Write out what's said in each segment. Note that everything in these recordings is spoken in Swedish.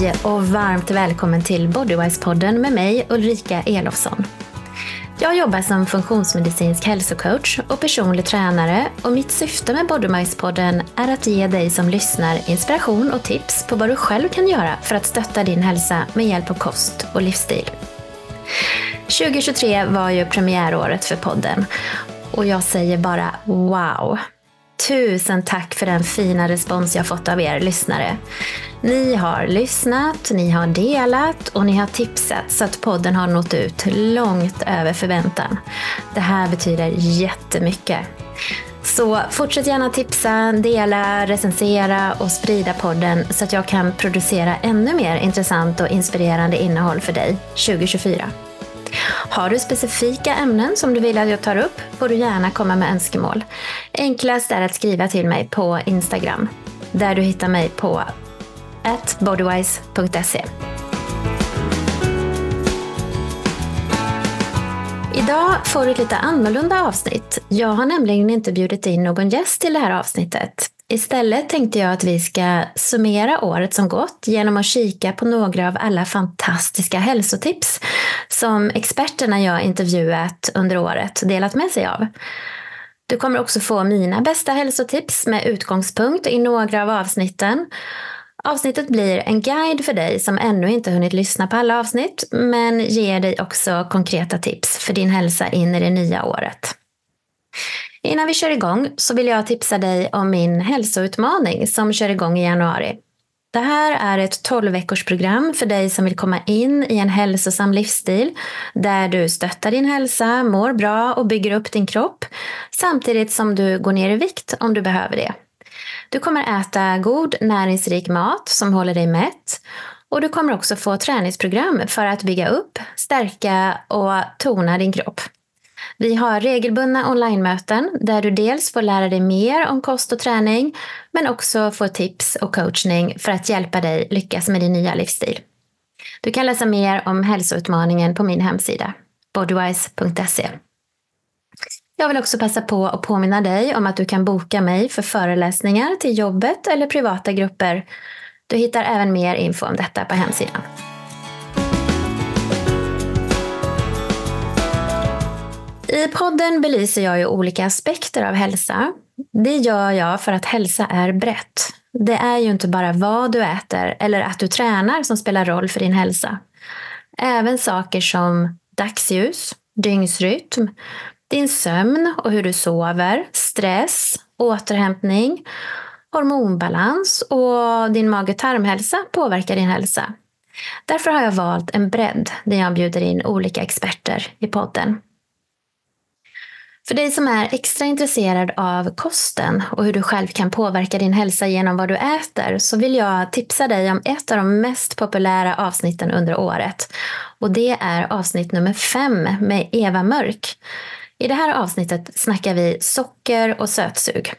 Hej och varmt välkommen till Bodywise-podden med mig Ulrika Elofsson. Jag jobbar som funktionsmedicinsk hälsocoach och personlig tränare och mitt syfte med Bodywise-podden är att ge dig som lyssnar inspiration och tips på vad du själv kan göra för att stötta din hälsa med hjälp av kost och livsstil. 2023 var ju premiäråret för podden och jag säger bara wow! Tusen tack för den fina respons jag fått av er lyssnare. Ni har lyssnat, ni har delat och ni har tipsat så att podden har nått ut långt över förväntan. Det här betyder jättemycket. Så fortsätt gärna tipsa, dela, recensera och sprida podden så att jag kan producera ännu mer intressant och inspirerande innehåll för dig 2024. Har du specifika ämnen som du vill att jag tar upp får du gärna komma med önskemål. Enklast är att skriva till mig på Instagram där du hittar mig på bodywise.se. Idag får du ett lite annorlunda avsnitt. Jag har nämligen inte bjudit in någon gäst till det här avsnittet. Istället tänkte jag att vi ska summera året som gått genom att kika på några av alla fantastiska hälsotips som experterna jag intervjuat under året delat med sig av. Du kommer också få mina bästa hälsotips med utgångspunkt i några av avsnitten. Avsnittet blir en guide för dig som ännu inte hunnit lyssna på alla avsnitt men ger dig också konkreta tips för din hälsa in i det nya året. Innan vi kör igång så vill jag tipsa dig om min hälsoutmaning som kör igång i januari. Det här är ett 12 veckors program för dig som vill komma in i en hälsosam livsstil där du stöttar din hälsa, mår bra och bygger upp din kropp samtidigt som du går ner i vikt om du behöver det. Du kommer äta god näringsrik mat som håller dig mätt och du kommer också få träningsprogram för att bygga upp, stärka och tona din kropp. Vi har regelbundna online-möten där du dels får lära dig mer om kost och träning men också får tips och coachning för att hjälpa dig lyckas med din nya livsstil. Du kan läsa mer om hälsoutmaningen på min hemsida bodywise.se. Jag vill också passa på att påminna dig om att du kan boka mig för föreläsningar till jobbet eller privata grupper. Du hittar även mer info om detta på hemsidan. I podden belyser jag ju olika aspekter av hälsa. Det gör jag för att hälsa är brett. Det är ju inte bara vad du äter eller att du tränar som spelar roll för din hälsa. Även saker som dagsljus, dygnsrytm, din sömn och hur du sover, stress, återhämtning, hormonbalans och din mage-tarmhälsa påverkar din hälsa. Därför har jag valt en bredd där jag bjuder in olika experter i podden. För dig som är extra intresserad av kosten och hur du själv kan påverka din hälsa genom vad du äter så vill jag tipsa dig om ett av de mest populära avsnitten under året. Och det är avsnitt nummer fem med Eva Mörk. I det här avsnittet snackar vi socker och sötsug.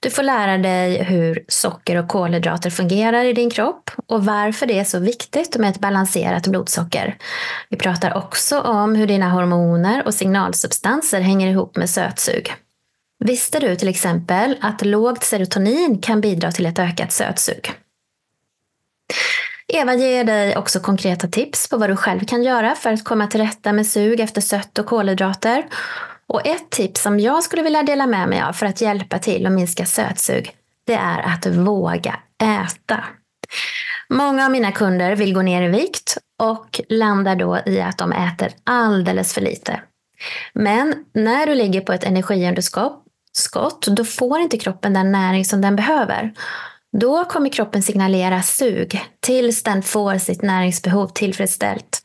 Du får lära dig hur socker och kolhydrater fungerar i din kropp och varför det är så viktigt med ett balanserat blodsocker. Vi pratar också om hur dina hormoner och signalsubstanser hänger ihop med sötsug. Visste du till exempel att lågt serotonin kan bidra till ett ökat sötsug? Eva ger dig också konkreta tips på vad du själv kan göra för att komma till rätta med sug efter sött och kolhydrater och ett tips som jag skulle vilja dela med mig av för att hjälpa till att minska sötsug, det är att våga äta. Många av mina kunder vill gå ner i vikt och landar då i att de äter alldeles för lite. Men när du ligger på ett energiunderskott, då får inte kroppen den näring som den behöver. Då kommer kroppen signalera sug tills den får sitt näringsbehov tillfredsställt.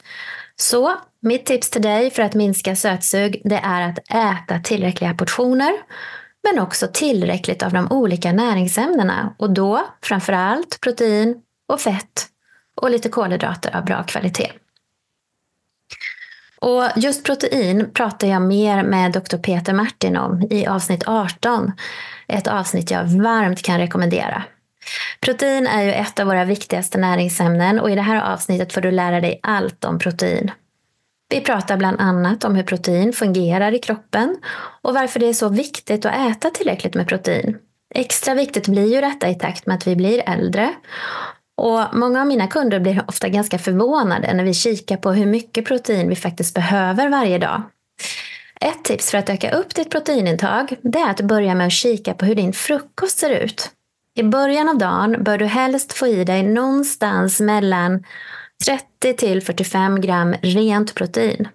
Så mitt tips till dig för att minska sötsug det är att äta tillräckliga portioner men också tillräckligt av de olika näringsämnena och då framför allt protein och fett och lite kolhydrater av bra kvalitet. Och just protein pratar jag mer med Dr. Peter Martin om i avsnitt 18. Ett avsnitt jag varmt kan rekommendera. Protein är ju ett av våra viktigaste näringsämnen och i det här avsnittet får du lära dig allt om protein. Vi pratar bland annat om hur protein fungerar i kroppen och varför det är så viktigt att äta tillräckligt med protein. Extra viktigt blir ju detta i takt med att vi blir äldre Och många av mina kunder blir ofta ganska förvånade när vi kikar på hur mycket protein vi faktiskt behöver varje dag. Ett tips för att öka upp ditt proteinintag det är att börja med att kika på hur din frukost ser ut. I början av dagen bör du helst få i dig någonstans mellan 30 till 45 gram rent protein.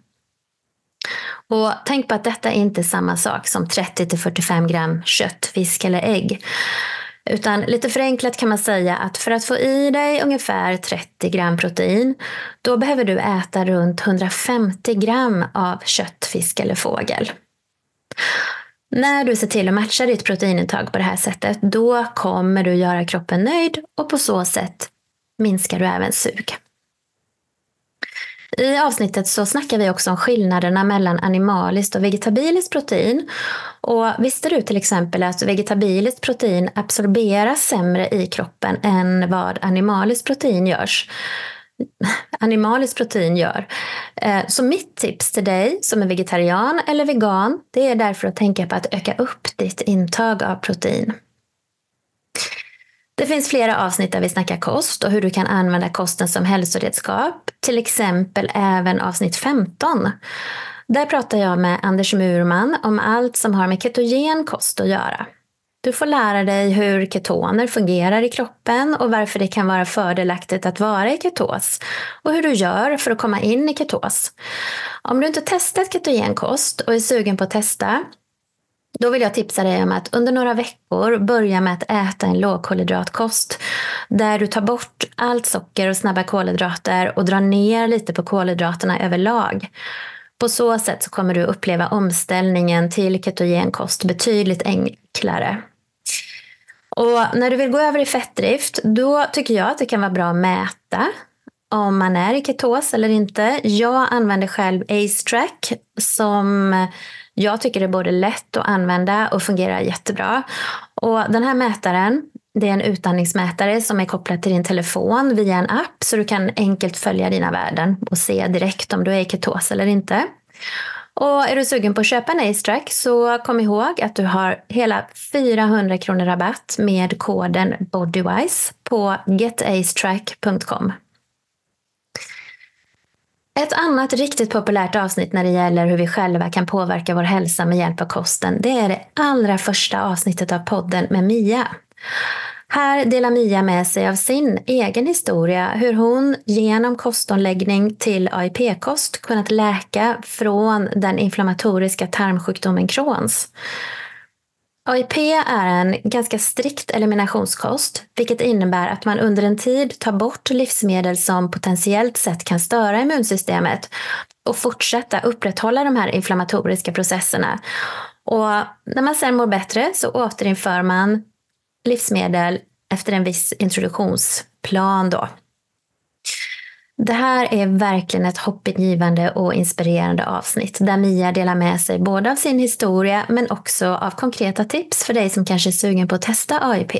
Och tänk på att detta inte är samma sak som 30 till 45 gram kött, fisk eller ägg. Utan lite förenklat kan man säga att för att få i dig ungefär 30 gram protein, då behöver du äta runt 150 gram av kött, fisk eller fågel. När du ser till att matcha ditt proteinintag på det här sättet, då kommer du göra kroppen nöjd och på så sätt minskar du även sug. I avsnittet så snackar vi också om skillnaderna mellan animaliskt och vegetabiliskt protein. Och visste du till exempel att vegetabiliskt protein absorberas sämre i kroppen än vad animaliskt protein görs? animaliskt protein gör. Eh, så mitt tips till dig som är vegetarian eller vegan, det är därför att tänka på att öka upp ditt intag av protein. Det finns flera avsnitt där vi snackar kost och hur du kan använda kosten som hälsoredskap. Till exempel även avsnitt 15. Där pratar jag med Anders Murman om allt som har med ketogen kost att göra. Du får lära dig hur ketoner fungerar i kroppen och varför det kan vara fördelaktigt att vara i ketos och hur du gör för att komma in i ketos. Om du inte testat ketogenkost och är sugen på att testa då vill jag tipsa dig om att under några veckor börja med att äta en lågkolhydratkost där du tar bort allt socker och snabba kolhydrater och drar ner lite på kolhydraterna överlag. På så sätt så kommer du uppleva omställningen till ketogenkost betydligt enklare. Och när du vill gå över i fettdrift, då tycker jag att det kan vara bra att mäta om man är i ketos eller inte. Jag använder själv AceTrack som jag tycker det är både lätt att använda och fungerar jättebra. Och den här mätaren, det är en utandningsmätare som är kopplad till din telefon via en app så du kan enkelt följa dina värden och se direkt om du är i ketos eller inte. Och är du sugen på att köpa en AceTrack så kom ihåg att du har hela 400 kronor rabatt med koden BODYWISE på getastrack.com. Ett annat riktigt populärt avsnitt när det gäller hur vi själva kan påverka vår hälsa med hjälp av kosten, det är det allra första avsnittet av podden med Mia. Här delar Mia med sig av sin egen historia, hur hon genom kostomläggning till AIP-kost kunnat läka från den inflammatoriska tarmsjukdomen Crohns. AIP är en ganska strikt eliminationskost, vilket innebär att man under en tid tar bort livsmedel som potentiellt sett kan störa immunsystemet och fortsätta upprätthålla de här inflammatoriska processerna. Och när man sen mår bättre så återinför man livsmedel efter en viss introduktionsplan. Då. Det här är verkligen ett hoppingivande och inspirerande avsnitt där Mia delar med sig både av sin historia men också av konkreta tips för dig som kanske är sugen på att testa AIP.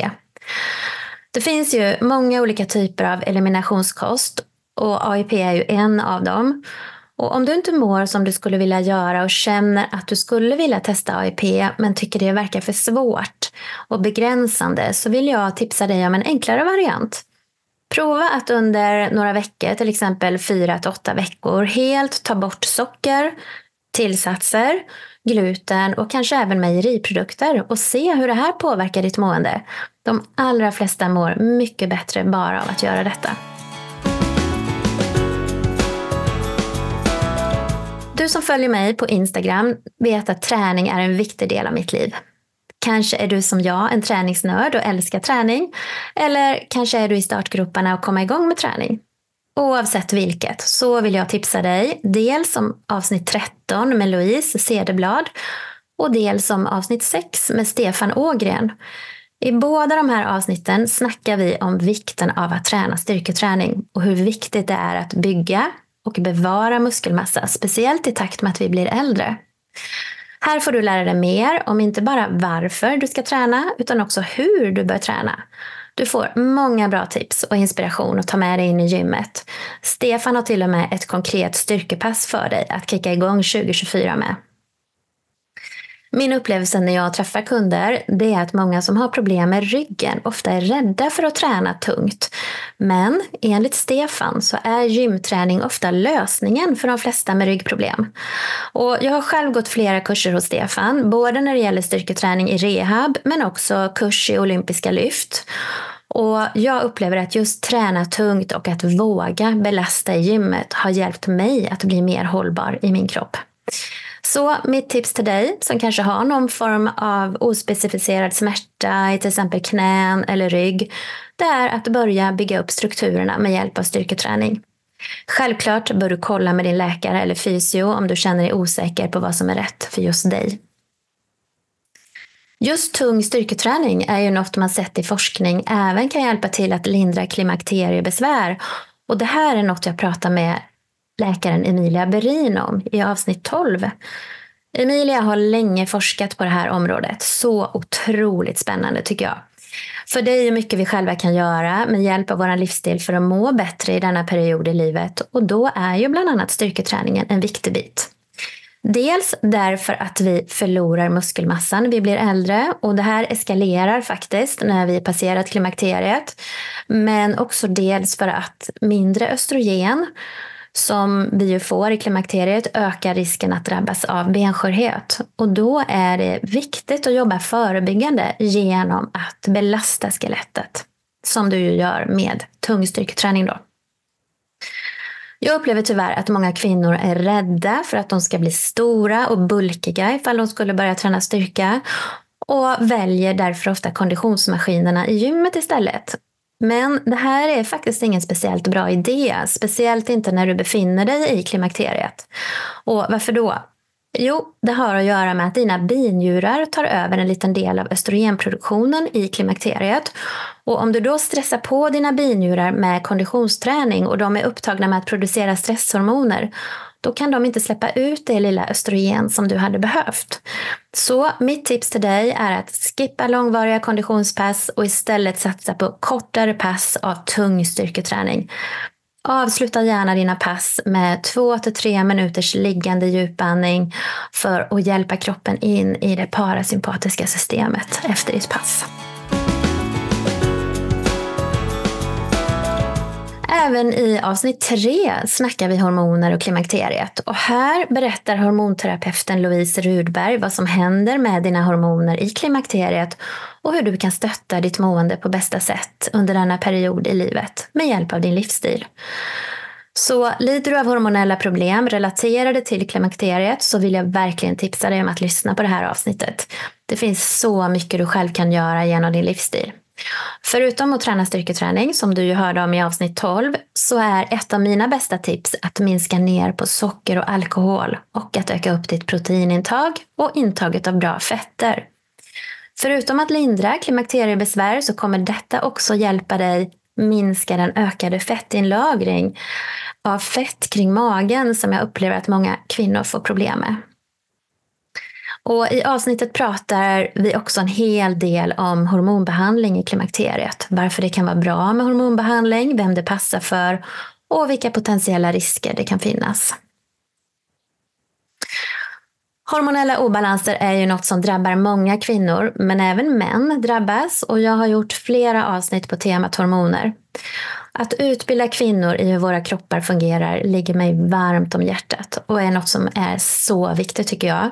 Det finns ju många olika typer av eliminationskost och AIP är ju en av dem. Och om du inte mår som du skulle vilja göra och känner att du skulle vilja testa AIP men tycker det verkar för svårt och begränsande så vill jag tipsa dig om en enklare variant. Prova att under några veckor, till exempel 4 till 8 veckor, helt ta bort socker, tillsatser, gluten och kanske även mejeriprodukter och se hur det här påverkar ditt mående. De allra flesta mår mycket bättre bara av att göra detta. Du som följer mig på Instagram vet att träning är en viktig del av mitt liv. Kanske är du som jag en träningsnörd och älskar träning. Eller kanske är du i startgroparna och komma igång med träning. Oavsett vilket så vill jag tipsa dig dels om avsnitt 13 med Louise Cederblad och dels om avsnitt 6 med Stefan Ågren. I båda de här avsnitten snackar vi om vikten av att träna styrketräning och hur viktigt det är att bygga och bevara muskelmassa, speciellt i takt med att vi blir äldre. Här får du lära dig mer om inte bara varför du ska träna utan också hur du bör träna. Du får många bra tips och inspiration att ta med dig in i gymmet. Stefan har till och med ett konkret styrkepass för dig att kicka igång 2024 med. Min upplevelse när jag träffar kunder det är att många som har problem med ryggen ofta är rädda för att träna tungt. Men enligt Stefan så är gymträning ofta lösningen för de flesta med ryggproblem. Och jag har själv gått flera kurser hos Stefan, både när det gäller styrketräning i rehab men också kurs i olympiska lyft. Och jag upplever att just träna tungt och att våga belasta i gymmet har hjälpt mig att bli mer hållbar i min kropp. Så mitt tips till dig som kanske har någon form av ospecificerad smärta i till exempel knän eller rygg, det är att börja bygga upp strukturerna med hjälp av styrketräning. Självklart bör du kolla med din läkare eller fysio om du känner dig osäker på vad som är rätt för just dig. Just tung styrketräning är ju något man sett i forskning även kan hjälpa till att lindra klimakteriebesvär. Och det här är något jag pratar med läkaren Emilia Berin om i avsnitt 12. Emilia har länge forskat på det här området. Så otroligt spännande tycker jag. För det är ju mycket vi själva kan göra med hjälp av vår livsstil för att må bättre i denna period i livet och då är ju bland annat styrketräningen en viktig bit. Dels därför att vi förlorar muskelmassan när vi blir äldre och det här eskalerar faktiskt när vi passerat klimakteriet. Men också dels för att mindre östrogen som vi ju får i klimakteriet ökar risken att drabbas av benskörhet. Och då är det viktigt att jobba förebyggande genom att belasta skelettet. Som du ju gör med tung styrketräning då. Jag upplever tyvärr att många kvinnor är rädda för att de ska bli stora och bulkiga ifall de skulle börja träna styrka och väljer därför ofta konditionsmaskinerna i gymmet istället. Men det här är faktiskt ingen speciellt bra idé, speciellt inte när du befinner dig i klimakteriet. Och varför då? Jo, det har att göra med att dina binjurar tar över en liten del av östrogenproduktionen i klimakteriet. Och om du då stressar på dina binjurar med konditionsträning och de är upptagna med att producera stresshormoner, då kan de inte släppa ut det lilla östrogen som du hade behövt. Så mitt tips till dig är att skippa långvariga konditionspass och istället satsa på kortare pass av tung styrketräning. Avsluta gärna dina pass med två till tre minuters liggande djupandning för att hjälpa kroppen in i det parasympatiska systemet efter ditt pass. Även i avsnitt tre snackar vi hormoner och klimakteriet. Och här berättar hormonterapeuten Louise Rudberg vad som händer med dina hormoner i klimakteriet och hur du kan stötta ditt mående på bästa sätt under denna period i livet med hjälp av din livsstil. Så lider du av hormonella problem relaterade till klimakteriet så vill jag verkligen tipsa dig om att lyssna på det här avsnittet. Det finns så mycket du själv kan göra genom din livsstil. Förutom att träna styrketräning, som du ju hörde om i avsnitt 12, så är ett av mina bästa tips att minska ner på socker och alkohol och att öka upp ditt proteinintag och intaget av bra fetter. Förutom att lindra klimakteriebesvär så kommer detta också hjälpa dig minska den ökade fettinlagring av fett kring magen som jag upplever att många kvinnor får problem med. Och I avsnittet pratar vi också en hel del om hormonbehandling i klimakteriet. Varför det kan vara bra med hormonbehandling, vem det passar för och vilka potentiella risker det kan finnas. Hormonella obalanser är ju något som drabbar många kvinnor, men även män drabbas och jag har gjort flera avsnitt på temat hormoner. Att utbilda kvinnor i hur våra kroppar fungerar ligger mig varmt om hjärtat och är något som är så viktigt tycker jag.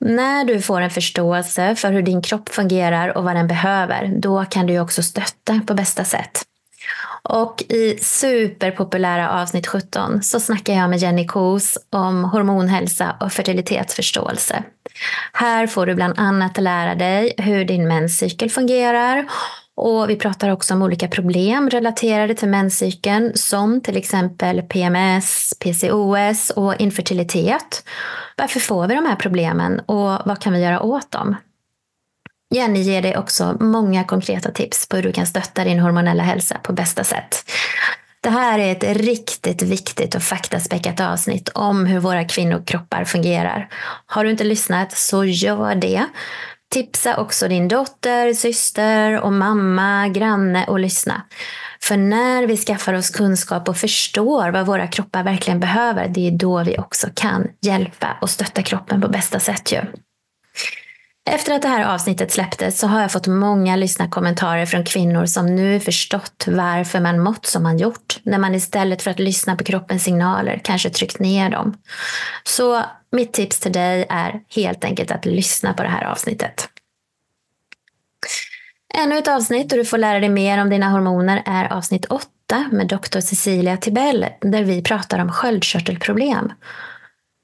När du får en förståelse för hur din kropp fungerar och vad den behöver, då kan du också stötta på bästa sätt. Och i superpopulära avsnitt 17 så snackar jag med Jenny Kos om hormonhälsa och fertilitetsförståelse. Här får du bland annat lära dig hur din menscykel fungerar och vi pratar också om olika problem relaterade till menscykeln som till exempel PMS, PCOS och infertilitet. Varför får vi de här problemen och vad kan vi göra åt dem? Jenny ger dig också många konkreta tips på hur du kan stötta din hormonella hälsa på bästa sätt. Det här är ett riktigt viktigt och faktaspäckat avsnitt om hur våra kvinnokroppar fungerar. Har du inte lyssnat så gör det. Tipsa också din dotter, syster och mamma, granne och lyssna. För när vi skaffar oss kunskap och förstår vad våra kroppar verkligen behöver, det är då vi också kan hjälpa och stötta kroppen på bästa sätt. Ju. Efter att det här avsnittet släpptes så har jag fått många lyssnarkommentarer från kvinnor som nu förstått varför man mått som man gjort, när man istället för att lyssna på kroppens signaler kanske tryckt ner dem. Så mitt tips till dig är helt enkelt att lyssna på det här avsnittet. Ännu ett avsnitt och du får lära dig mer om dina hormoner är avsnitt 8 med doktor Cecilia Tibell där vi pratar om sköldkörtelproblem.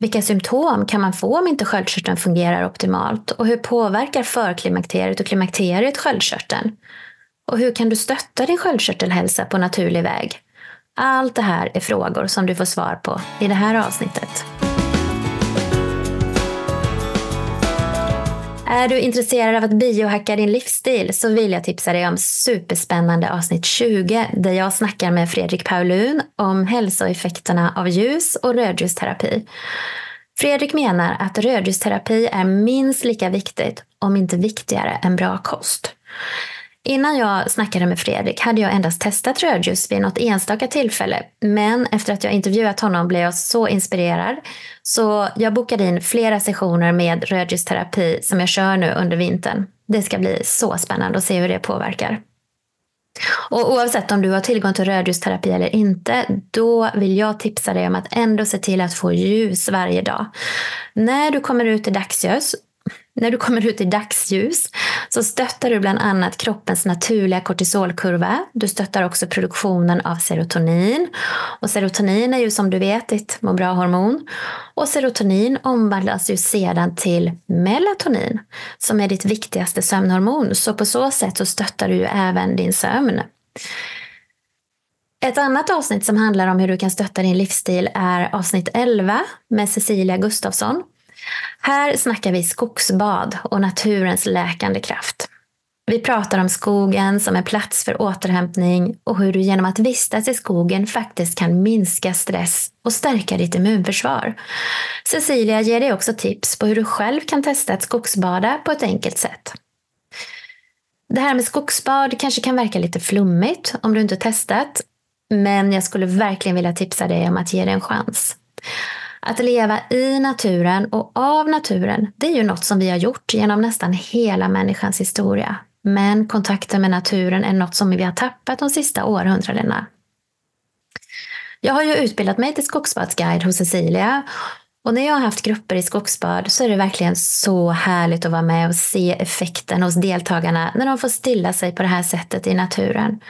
Vilka symptom kan man få om inte sköldkörteln fungerar optimalt? Och hur påverkar förklimakteriet och klimakteriet sköldkörteln? Och hur kan du stötta din sköldkörtelhälsa på naturlig väg? Allt det här är frågor som du får svar på i det här avsnittet. Är du intresserad av att biohacka din livsstil så vill jag tipsa dig om superspännande avsnitt 20 där jag snackar med Fredrik Paulun om hälsoeffekterna av ljus och rödljusterapi. Fredrik menar att rödljusterapi är minst lika viktigt, om inte viktigare, än bra kost. Innan jag snackade med Fredrik hade jag endast testat rödljus vid något enstaka tillfälle, men efter att jag intervjuat honom blev jag så inspirerad så jag bokade in flera sessioner med rödljusterapi som jag kör nu under vintern. Det ska bli så spännande att se hur det påverkar. Och oavsett om du har tillgång till rödljusterapi eller inte, då vill jag tipsa dig om att ändå se till att få ljus varje dag. När du kommer ut i dagsljus när du kommer ut i dagsljus så stöttar du bland annat kroppens naturliga kortisolkurva. Du stöttar också produktionen av serotonin. Och serotonin är ju som du vet ditt må bra-hormon. Och serotonin omvandlas ju sedan till melatonin som är ditt viktigaste sömnhormon. Så på så sätt så stöttar du ju även din sömn. Ett annat avsnitt som handlar om hur du kan stötta din livsstil är avsnitt 11 med Cecilia Gustafsson. Här snackar vi skogsbad och naturens läkande kraft. Vi pratar om skogen som en plats för återhämtning och hur du genom att vistas i skogen faktiskt kan minska stress och stärka ditt immunförsvar. Cecilia ger dig också tips på hur du själv kan testa att skogsbada på ett enkelt sätt. Det här med skogsbad kanske kan verka lite flummigt om du inte testat, men jag skulle verkligen vilja tipsa dig om att ge det en chans. Att leva i naturen och av naturen, det är ju något som vi har gjort genom nästan hela människans historia. Men kontakten med naturen är något som vi har tappat de sista århundradena. Jag har ju utbildat mig till skogsbadsguide hos Cecilia och när jag har haft grupper i skogsbad så är det verkligen så härligt att vara med och se effekten hos deltagarna när de får stilla sig på det här sättet i naturen.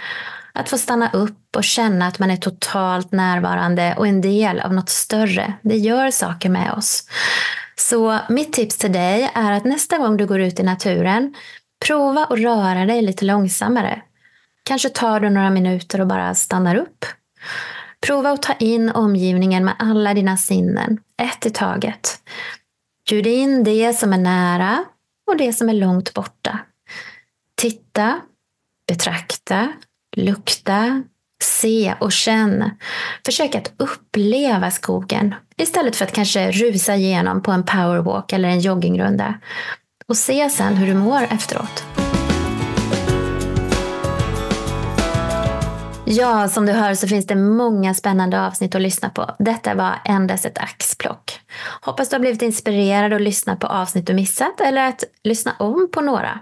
Att få stanna upp och känna att man är totalt närvarande och en del av något större, det gör saker med oss. Så mitt tips till dig är att nästa gång du går ut i naturen, prova att röra dig lite långsammare. Kanske tar du några minuter och bara stannar upp. Prova att ta in omgivningen med alla dina sinnen, ett i taget. Bjud in det som är nära och det som är långt borta. Titta, betrakta, lukta, se och känn. Försök att uppleva skogen istället för att kanske rusa igenom på en powerwalk eller en joggingrunda. Och se sen hur du mår efteråt. Ja, som du hör så finns det många spännande avsnitt att lyssna på. Detta var endast ett axplock. Hoppas du har blivit inspirerad att lyssna på avsnitt du missat eller att lyssna om på några.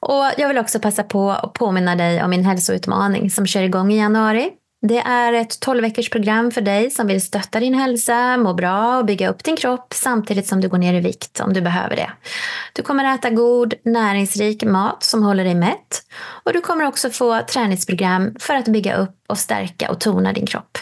Och jag vill också passa på att påminna dig om min hälsoutmaning som kör igång i januari. Det är ett 12 veckors program för dig som vill stötta din hälsa, må bra och bygga upp din kropp samtidigt som du går ner i vikt om du behöver det. Du kommer äta god, näringsrik mat som håller dig mätt och du kommer också få träningsprogram för att bygga upp och stärka och tona din kropp.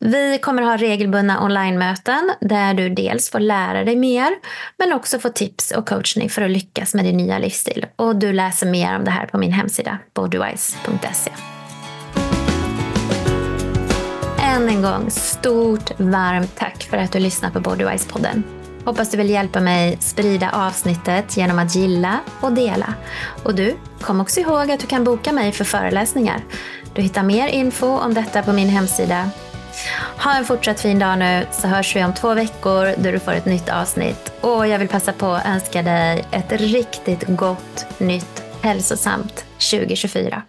Vi kommer ha regelbundna online-möten där du dels får lära dig mer men också få tips och coachning för att lyckas med din nya livsstil. Och du läser mer om det här på min hemsida bodywise.se. Än en gång, stort varmt tack för att du lyssnar på Bodywise-podden. Hoppas du vill hjälpa mig sprida avsnittet genom att gilla och dela. Och du, kom också ihåg att du kan boka mig för föreläsningar. Du hittar mer info om detta på min hemsida ha en fortsatt fin dag nu så hörs vi om två veckor då du får ett nytt avsnitt. Och jag vill passa på att önska dig ett riktigt gott nytt hälsosamt 2024.